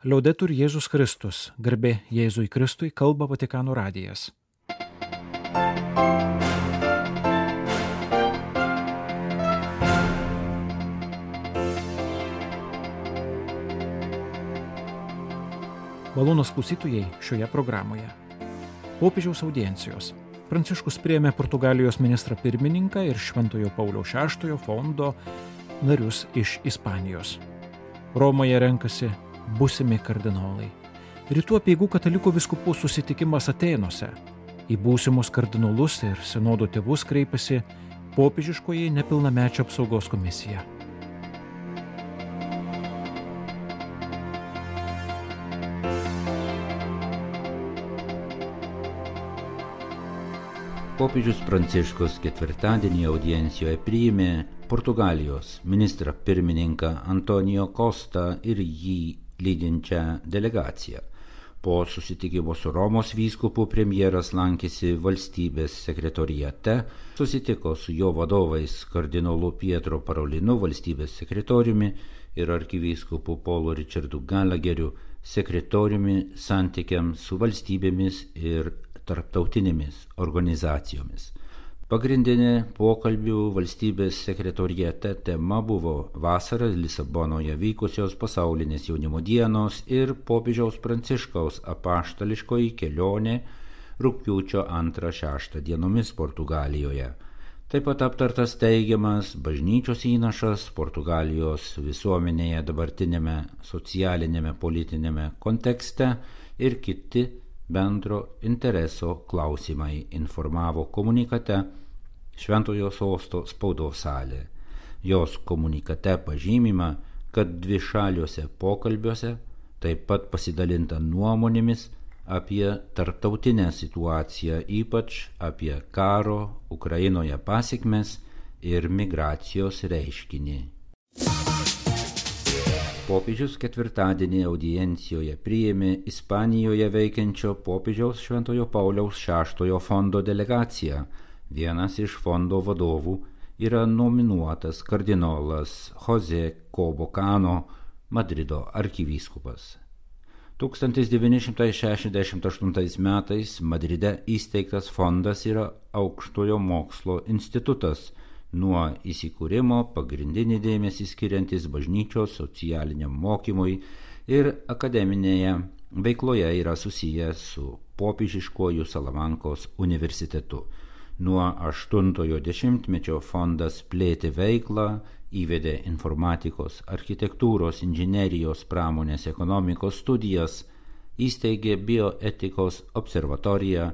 Liaudetur Jėzus Kristus, garbė Jėzui Kristui, kalba Vatikano radijas. Malūnos klausytojai šioje programoje. Popiežiaus audiencijos. Pranciškus priėmė Portugalijos ministrą pirmininką ir Šventojo Pauliaus VI fondo narius iš Ispanijos. Romoje renkasi būsimi kardinolai. Rytų apieigų katalikų viskupų susitikimas Atenuose. Į būsimus kardinolus ir sinodo tėvus kreipiasi popiežiškoji nepilnamečio apsaugos komisija. Popiežius Pranciškus ketvirtadienį audiencijoje priėmė Portugalijos ministrą pirmininką Antonijo Kostą ir jį lydinčią delegaciją. Po susitikimo su Romos vyskupu premjeras lankėsi valstybės sekretorijate, susitiko su jo vadovais kardinolu Pietro Parolinu, valstybės sekretoriumi ir arkivyskupu Polo Richardu Galageriu, sekretoriumi santykiams su valstybėmis ir tarptautinėmis organizacijomis. Pagrindinė pokalbių valstybės sekretorijate tema buvo vasarą Lisabonoje vykusios pasaulinės jaunimo dienos ir popiežiaus pranciškaus apaštališkoji kelionė rūpiučio 2-6 dienomis Portugalijoje. Taip pat aptartas teigiamas bažnyčios įnašas Portugalijos visuomenėje dabartinėme socialinėme politinėme kontekste ir kiti bendro intereso klausimai informavo komunikate Šventojo sosto spaudos salė. Jos komunikate pažymima, kad dvi šaliuose pokalbiuose taip pat pasidalinta nuomonėmis apie tarptautinę situaciją, ypač apie karo Ukrainoje pasiekmes ir migracijos reiškinį. Popiežius ketvirtadienį audiencijoje priėmė Ispanijoje veikiančio popiežiaus Šventojo Pauliaus VI fondo delegaciją. Vienas iš fondo vadovų yra nominuotas kardinolas Jose Kobokano, Madrido arkivyskupas. 1968 metais Madride įsteigtas fondas yra aukštojo mokslo institutas, nuo įsikūrimo pagrindinį dėmesį skiriantis bažnyčios socialiniam mokymui ir akademinėje veikloje yra susijęs su popiežiškuoju Salamankos universitetu. Nuo 80-ojo dešimtmečio fondas plėtė veiklą, įvedė informatikos, architektūros, inžinerijos, pramonės, ekonomikos studijas, įsteigė bioetikos observatoriją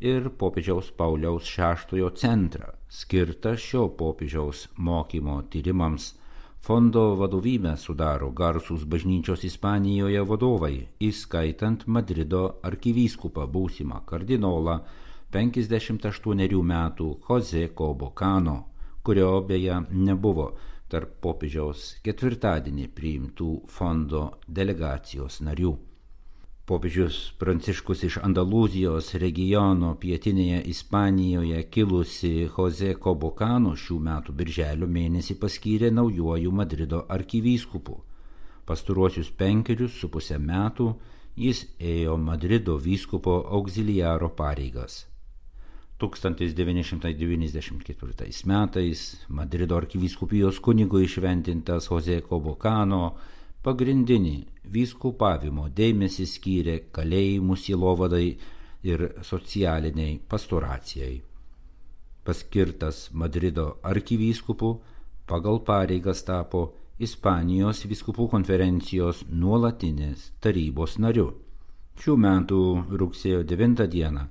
ir popiežiaus Pauliaus VI centrą, skirtą šio popiežiaus mokymo tyrimams. Fondo vadovybę sudaro garsūs bažnyčios Ispanijoje vadovai, įskaitant Madrido arkivyskupą būsimą kardinolą 58 metų Jose Kobokano, kurio beje nebuvo tarp popiežiaus ketvirtadienį priimtų fondo delegacijos narių. Popiežius Pranciškus iš Andalūzijos regiono pietinėje Ispanijoje kilusi Jose Kobokano šių metų birželio mėnesį paskyrė naujuoju Madrido arkivyskupu. Pastaruosius penkerius su pusę metų jis ėjo Madrido vyskupo auxiliaro pareigas. 1994 metais Madrido arkivyskupijos kunigo išventintas Jose Kobokano pagrindinį vyskupavimo dėmesį skyrė kalėjimų silovadai ir socialiniai pastoracijai. Paskirtas Madrido arkivyskupu pagal pareigas tapo Ispanijos viskupų konferencijos nuolatinės tarybos nariu. Šių metų rugsėjo 9 dieną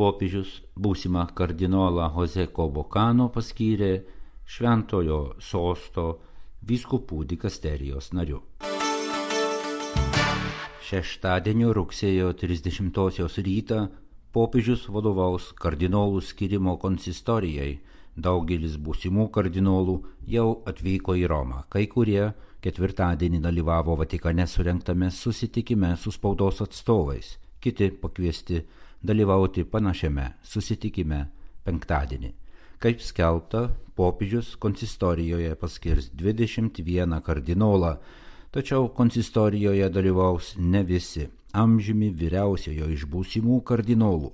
popiežius būsimą kardinolą Jose Kobokano paskyrė Šventojo sosto vyskupų dikasterijos nariu. Šeštadienio rugsėjo 30-osios rytą popiežius vadovaus kardinolų skirimo konsistorijai. Daugelis būsimų kardinolų jau atvyko į Romą, kai kurie ketvirtadienį dalyvavo Vatikane surinktame susitikime su spaudos atstovais, kiti pakviesti dalyvauti panašiame susitikime penktadienį. Kaip skelbta, popiežius konsistorijoje paskirs 21 kardinolą, Tačiau konsistorijoje dalyvaus ne visi. Amžiumi vyriausiojo iš būsimų kardinolų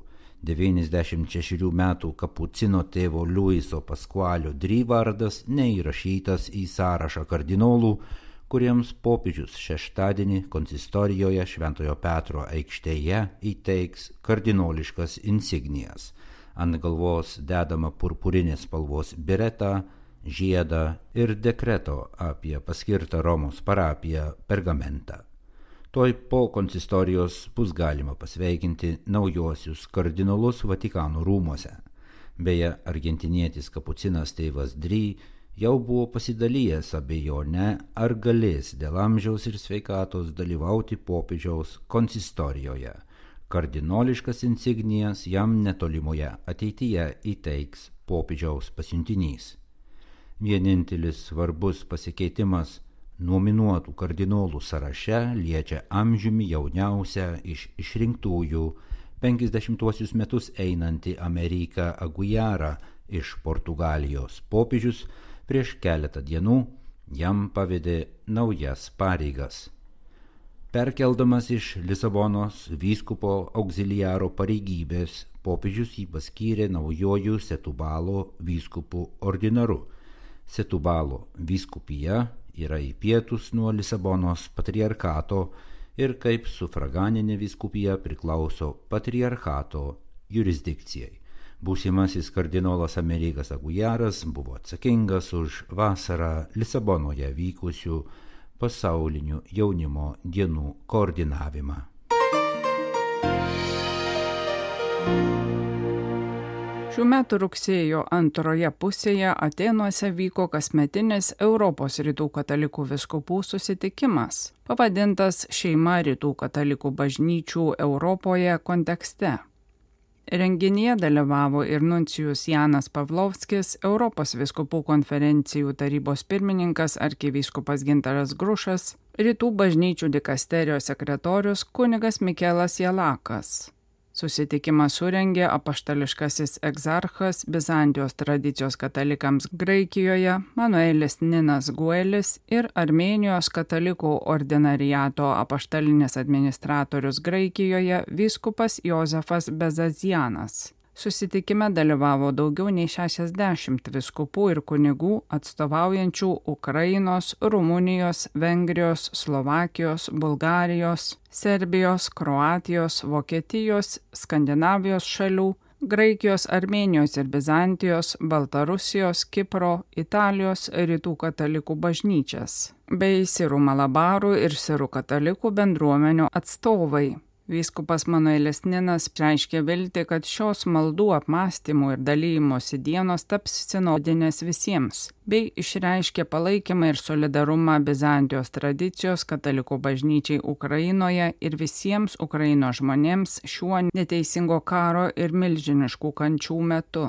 96 metų kapucino tėvo Luiso Pasqualio Dry vardas neįrašytas į sąrašą kardinolų, kuriems popiežius šeštadienį konsistorijoje Šventojo Petro aikštėje įteiks kardinoliškas insignijas. Ant galvos dedama purpurinės spalvos bireta, žiedą ir dekreto apie paskirtą Romos parapiją pergamentą. Toj po konsistorijos bus galima pasveikinti naujosius kardinolus Vatikano rūmose. Beje, argentinietis kapucinas tėvas Dry jau buvo pasidalijęs abejonę, ar galės dėl amžiaus ir sveikatos dalyvauti popiežiaus konsistorijoje. Kardinoliškas insignijas jam netolimoje ateityje įteiks popiežiaus pasiuntinys. Vienintelis svarbus pasikeitimas nominuotų kardinolų sąraše liečia amžiumi jauniausią iš išrinktųjų 50 metus einantį Ameriką Agujarą iš Portugalijos popiežius prieš keletą dienų jam pavedė naujas pareigas. Perkeldamas iš Lisabonos vyskupo auxiliaro pareigybės, popiežius jį paskyrė naujojų Setubalo vyskupų ordinaru. Setubalo vyskupija yra į pietus nuo Lisabonos patriarkato ir kaip sufraganinė viskupija priklauso patriarkato jurisdikcijai. Būsimasis kardinolas Amerikas Agujaras buvo atsakingas už vasarą Lisabonoje vykusių pasaulinių jaunimo dienų koordinavimą. Šių metų rugsėjo antroje pusėje Atenuose vyko kasmetinis Europos rytų katalikų viskupų susitikimas, pavadintas Šeima rytų katalikų bažnyčių Europoje kontekste. Renginyje dalyvavo ir nuncijus Janas Pavlovskis, Europos viskupų konferencijų tarybos pirmininkas arkivyskupas Gintaras Grušas, rytų bažnyčių dikasterijos sekretorius kunigas Mikelas Jalakas. Susitikimą surengė apaštališkasis egzarchas Bizantijos tradicijos katalikams Graikijoje Manuelis Ninas Guelis ir Armenijos katalikų ordinariato apaštalinis administratorius Graikijoje vyskupas Jozefas Bezazianas. Susitikime dalyvavo daugiau nei 60 viskupų ir kunigų atstovaujančių Ukrainos, Rumunijos, Vengrijos, Slovakijos, Bulgarijos, Serbijos, Kroatijos, Vokietijos, Skandinavijos šalių, Graikijos, Armenijos ir Bizantijos, Baltarusijos, Kipro, Italijos rytų katalikų bažnyčias, bei Sirų Malabarų ir Sirų katalikų bendruomenių atstovai. Vyskupas Manuelis Ninas reiškė vilti, kad šios maldų apmąstymų ir dalymosi dienos taps sinodinės visiems, bei išreiškė palaikymą ir solidarumą Bizantijos tradicijos katalikų bažnyčiai Ukrainoje ir visiems Ukrainos žmonėms šiuo neteisingo karo ir milžiniškų kančių metu.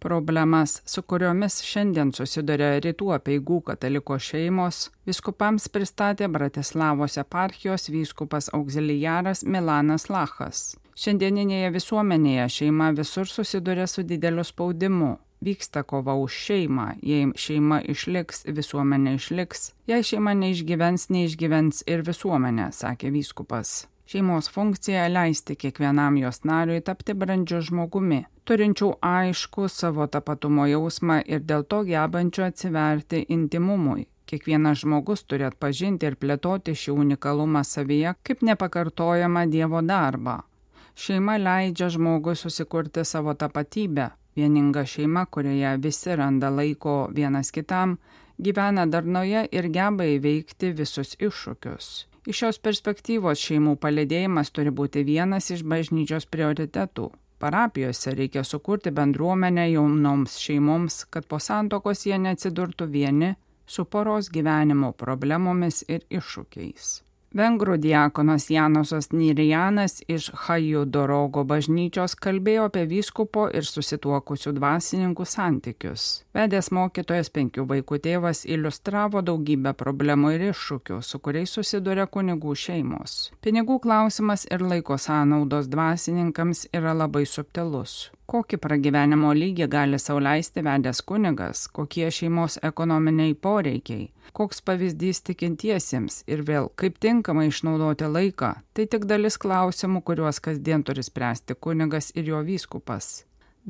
Problemas, su kuriomis šiandien susiduria rytų apieigų kataliko šeimos, viskupams pristatė Bratislavos eparchijos vyskupas auxiliaras Milanas Lachas. Šiandieninėje visuomenėje šeima visur susiduria su dideliu spaudimu. Vyksta kova už šeimą, jei šeima išliks, visuomenė išliks, jei šeima neišgyvens, neišgyvens ir visuomenė, sakė vyskupas. Šeimos funkcija leisti kiekvienam jos nariui tapti brandžiu žmogumi, turinčių aišku savo tapatumo jausmą ir dėl to gebančių atsiverti intimumui. Kiekvienas žmogus turi atpažinti ir plėtoti šį unikalumą savyje kaip nepakartojamą Dievo darbą. Šeima leidžia žmogui susikurti savo tapatybę. Vieninga šeima, kurioje visi randa laiko vienas kitam, gyvena darnoje ir geba įveikti visus iššūkius. Iš šios perspektyvos šeimų palėdėjimas turi būti vienas iš bažnyčios prioritetų. Parapijose reikia sukurti bendruomenę jaunoms šeimoms, kad po santokos jie neatsidurtų vieni su poros gyvenimo problemomis ir iššūkiais. Vengrų diakonas Janosas Nirijanas iš Hajų Dorogo bažnyčios kalbėjo apie vyskupo ir susituokusių dvasininkų santykius. Vedęs mokytojas penkių vaikų tėvas iliustravo daugybę problemų ir iššūkių, su kuriais susiduria kunigų šeimos. Pinigų klausimas ir laiko sąnaudos dvasininkams yra labai subtilus. Kokį pragyvenimo lygį gali sauliaisti vedęs kunigas, kokie šeimos ekonominiai poreikiai, koks pavyzdys tikintiesiems ir vėl kaip tinkamai išnaudoti laiką, tai tik dalis klausimų, kuriuos kasdien turi spręsti kunigas ir jo vyskupas.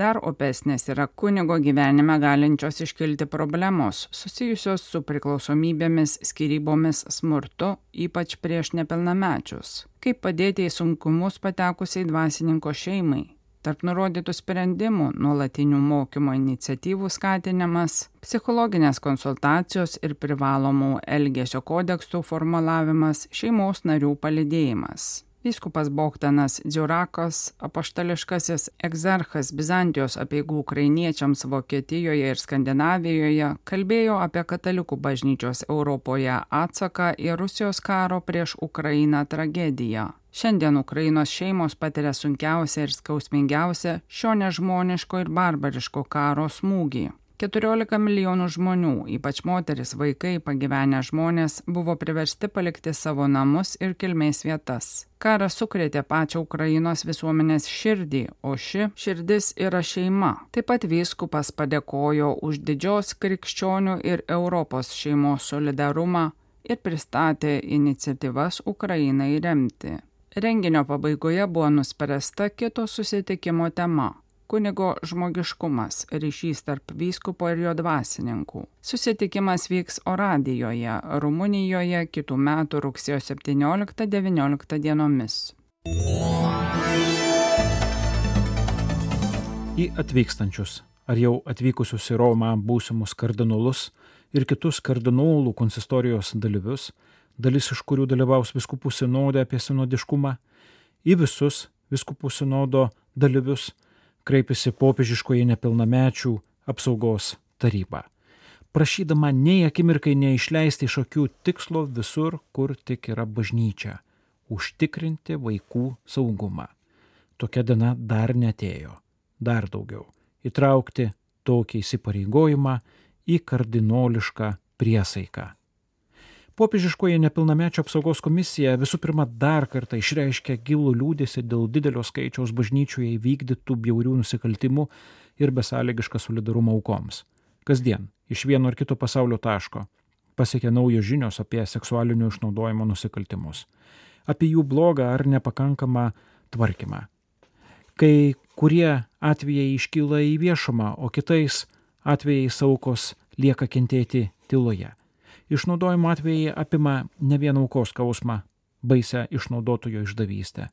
Dar opesnės yra kunigo gyvenime galinčios iškilti problemos susijusios su priklausomybėmis, skyrybomis, smurtu, ypač prieš nepilnamečius. Kaip padėti į sunkumus patekusiai dvasininko šeimai. Tarp nurodytų sprendimų - nuolatinių mokymo iniciatyvų skatinimas, psichologinės konsultacijos ir privalomų elgesio kodeksų formulavimas, šeimos narių palidėjimas. Vyskupas Bogdanas Dziurakas, apaštališkasis egzarchas Bizantijos apieigų ukrainiečiams Vokietijoje ir Skandinavijoje, kalbėjo apie katalikų bažnyčios Europoje atsaką į Rusijos karo prieš Ukrainą tragediją. Šiandien Ukrainos šeimos patiria sunkiausią ir skausmingiausią šio nežmoniško ir barbariško karo smūgį. 14 milijonų žmonių, ypač moteris, vaikai, pagyvenę žmonės, buvo priversti palikti savo namus ir kilmės vietas. Karas sukrėtė pačią Ukrainos visuomenės širdį, o ši širdis yra šeima. Taip pat vyskupas padėkojo už didžios krikščionių ir Europos šeimos solidarumą ir pristatė iniciatyvas Ukrainai remti. Renginio pabaigoje buvo nuspręsta kito susitikimo tema kunigo žmogiškumas - ryšys tarp vyskupo ir jo dvasininkų. Susitikimas vyks Oradijoje, Rumunijoje kitų metų rugsėjo 17-19 dienomis. Į atvykstančius ar jau atvykusius į Romą būsimus kardinolus ir kitus kardinolų konsistorijos dalyvius, dalis iš kurių dalyvaus viskupų sinodė apie sinodiškumą, į visus viskupų sinodo dalyvius kreipėsi popiežiškoji nepilnamečių apsaugos taryba, prašydama nei akimirkai neišleisti iš akių tikslo visur, kur tik yra bažnyčia - užtikrinti vaikų saugumą. Tokia diena dar netėjo, dar daugiau - įtraukti tokį įsipareigojimą į kardinolišką priesaiką popiežiškoji nepilnamečio apsaugos komisija visų pirma dar kartą išreiškė gilų liūdėsi dėl didelio skaičiaus bažnyčioje įvykdytų bjaurių nusikaltimų ir besąlygišką solidarumą aukoms. Kasdien iš vieno ar kito pasaulio taško pasiekė naujos žinios apie seksualinio išnaudojimo nusikaltimus, apie jų blogą ar nepakankamą tvarkymą. Kai kurie atvejai iškyla į viešumą, o kitais atvejais aukos lieka kentėti tyloje. Išnaudojimo atvejai apima ne vien aukos skausmą, baisę išnaudotojo išdavystę,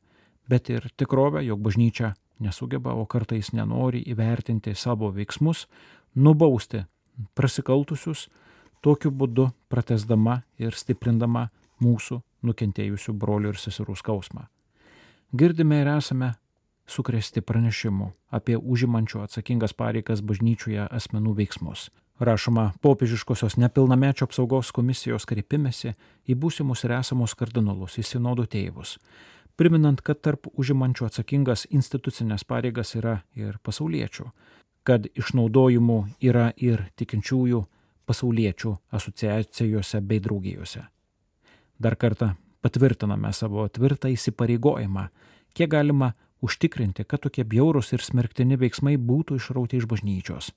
bet ir tikrovę, jog bažnyčia nesugeba, o kartais nenori įvertinti savo veiksmus, nubausti prasikaltusius, tokiu būdu pratesdama ir stiprindama mūsų nukentėjusių brolių ir seserų skausmą. Girdime ir esame sukresti pranešimu apie užimančių atsakingas pareigas bažnyčioje asmenų veiksmus rašoma popiežiškosios nepilnamečio apsaugos komisijos kreipimėsi į būsimus ir esamus kardinolus, į sinodų tėvus, priminant, kad tarp užimančių atsakingas institucinės pareigas yra ir pasauliečių, kad išnaudojimų yra ir tikinčiųjų pasauliečių asociacijose bei draugijose. Dar kartą patvirtiname savo tvirtą įsipareigojimą, kiek galima užtikrinti, kad tokie bjaurus ir smerktini veiksmai būtų išrauti iš bažnyčios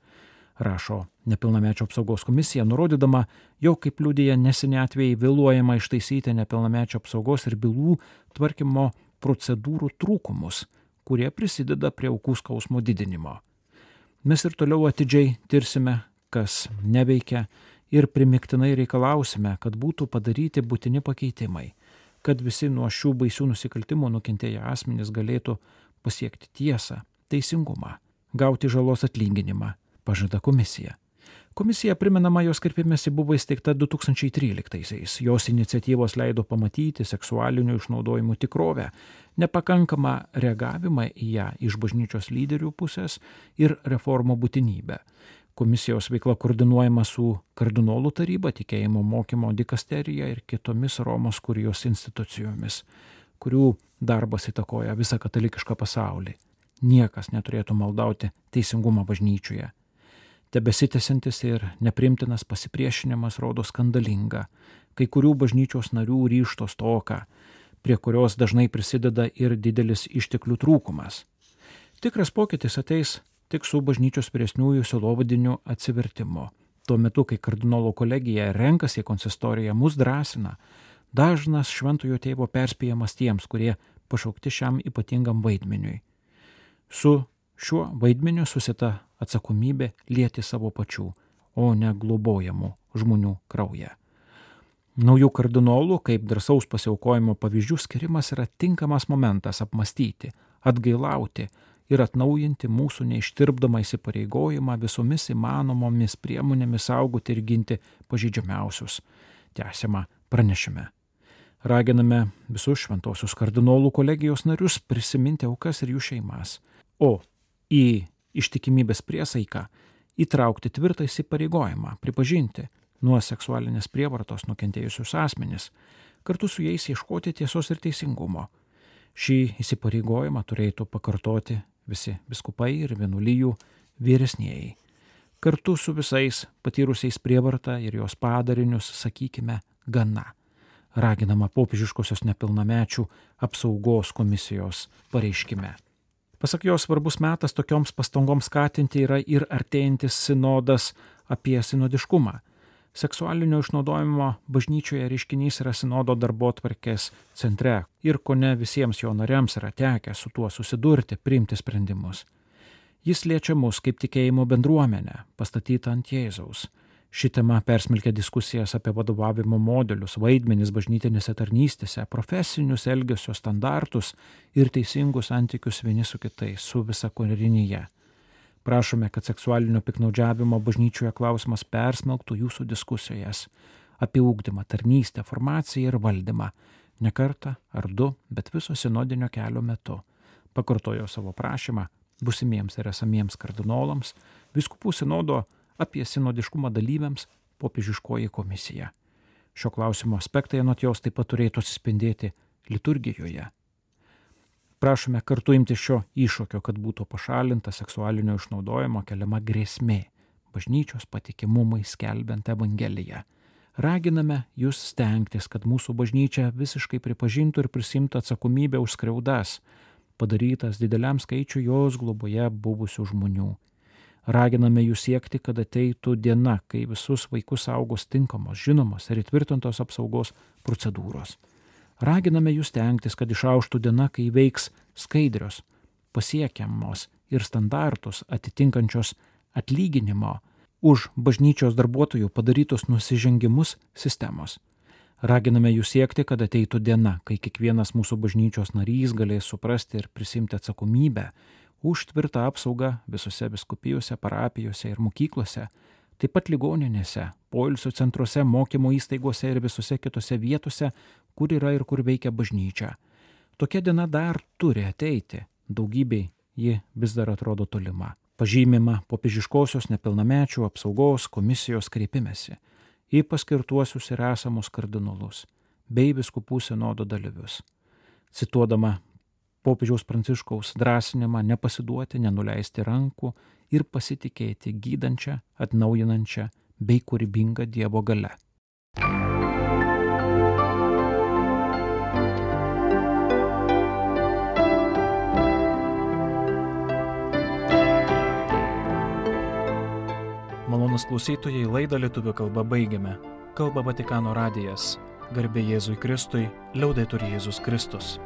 rašo nepilnamečio apsaugos komisija, nurodydama, jog kaip liūdėja neseni atvejai vėluojama ištaisyti nepilnamečio apsaugos ir bylų tvarkymo procedūrų trūkumus, kurie prisideda prie aukų skausmo didinimo. Mes ir toliau atidžiai tirsime, kas neveikia ir primiktinai reikalausime, kad būtų padaryti būtini pakeitimai, kad visi nuo šių baisių nusikaltimų nukentėję asmenys galėtų pasiekti tiesą, teisingumą, gauti žalos atlyginimą pažada komisija. Komisija priminama jos kreipimėsi buvo įsteigta 2013-aisiais. Jos iniciatyvos leido pamatyti seksualinių išnaudojimų tikrovę, nepakankamą reagavimą į ją iš bažnyčios lyderių pusės ir reformų būtinybę. Komisijos veikla koordinuojama su kardinolų taryba, tikėjimo mokymo dikasterija ir kitomis Romos kurijos institucijomis, kurių darbas įtakoja visą katalikišką pasaulį. Niekas neturėtų maldauti teisingumo bažnyčioje Tebesitęsiantis ir neprimtinas pasipriešinimas rodo skandalingą kai kurių bažnyčios narių ryšto stoką, prie kurios dažnai prisideda ir didelis išteklių trūkumas. Tikras pokytis ateis tik su bažnyčios vyresniųjų silovadiniu atsivertimu. Tuo metu, kai kardinolo kolegija renkasi į konsistoriją, mus drąsina, dažnas šventojo tėvo perspėjimas tiems, kurie pašaukti šiam ypatingam vaidmeniui. Su šiuo vaidmeniu susita atsakomybė lieti savo pačių, o ne globojamų žmonių kraują. Naujų kardinolų kaip drąsaus pasiaukojimo pavyzdžių skirimas yra tinkamas momentas apmastyti, atgailauti, ir atnaujinti mūsų neištirpdomą įsipareigojimą visomis įmanomomis priemonėmis saugoti ir ginti pažydžiamiausius. Tęsiama pranešime. Raginame visus šventosius kardinolų kolegijos narius prisiminti aukas ir jų šeimas, o į ištikimybės priesaiką įtraukti tvirtą įsipareigojimą, pripažinti nuo seksualinės prievartos nukentėjusius asmenis, kartu su jais ieškoti tiesos ir teisingumo. Šį įsipareigojimą turėtų pakartoti visi biskupai ir vienuolijų vyresnėjai. Kartu su visais patyrusiais prievartą ir jos padarinius sakykime gana. Raginama popiežiškosios nepilnamečių apsaugos komisijos pareiškime. Pasak jos svarbus metas tokioms pastangoms skatinti yra ir artėjantis sinodas apie sinodiškumą seksualinio išnaudojimo bažnyčioje reiškinys yra sinodo darbo tvarkės centre ir ko ne visiems jo nariams yra tekę su tuo susidurti, priimti sprendimus. Jis liečia mus kaip tikėjimo bendruomenę, pastatytą ant Jėzaus. Ši tema persmelkia diskusijas apie vadovavimo modelius, vaidmenis bažnytinėse tarnystėse, profesinius elgesio standartus ir teisingus santykius vieni su kitais, su visa kūrinyje. Prašome, kad seksualinio piknaudžiavimo bažnyčioje klausimas persmelktų jūsų diskusijas apie ūkdymą, tarnystę, formaciją ir valdymą. Ne kartą ar du, bet viso sinodinio kelio metu. Pakartojo savo prašymą busimiems ir esamiems kardinolams, viskupų sinodo apie sinodiškumą dalyviams popiežiškoji komisija. Šio klausimo aspektai anot jos taip pat turėtų atsispindėti liturgijoje Prašome kartu imti šio iššūkio, kad būtų pašalinta seksualinio išnaudojimo keliama grėsmė bažnyčios patikimumui skelbiant Evangeliją. Raginame jūs stengtis, kad mūsų bažnyčia visiškai pripažintų ir prisimtų atsakomybę už skriaudas, padarytas dideliam skaičiu jos globoje buvusių žmonių. Raginame jūs siekti, kad ateitų diena, kai visus vaikus saugos tinkamos, žinomos ir įtvirtintos apsaugos procedūros. Raginame jūs tenktis, kad išauštų diena, kai veiks skaidrios, pasiekiamos ir standartus atitinkančios atlyginimo už bažnyčios darbuotojų padarytus nusižengimus sistemos. Raginame jūs siekti, kad ateitų diena, kai kiekvienas mūsų bažnyčios narys galės suprasti ir prisimti atsakomybę už tvirtą apsaugą visose biskupijose, parapijose ir mokyklose, taip pat ligoninėse, poilsio centruose, mokymo įstaigose ir visose kitose vietose, kur yra ir kur veikia bažnyčia. Tokia diena dar turi ateiti, daugybei ji vis dar atrodo tolima. Pažymima popiežiškosios nepilnamečių apsaugos komisijos kreipimėsi į paskirtuosius ir esamus kardinolus bei viskupų sinodo dalyvius. Cituodama popiežiaus pranciškaus drąsinimą nepasiduoti, nenuleisti rankų ir pasitikėti gydančią, atnaujinančią bei kūrybingą Dievo gale. Malonus klausytojai laidą lietuvių kalbą baigiame. Kalba Vatikano radijas. Garbė Jėzui Kristui, liaudai turi Jėzus Kristus.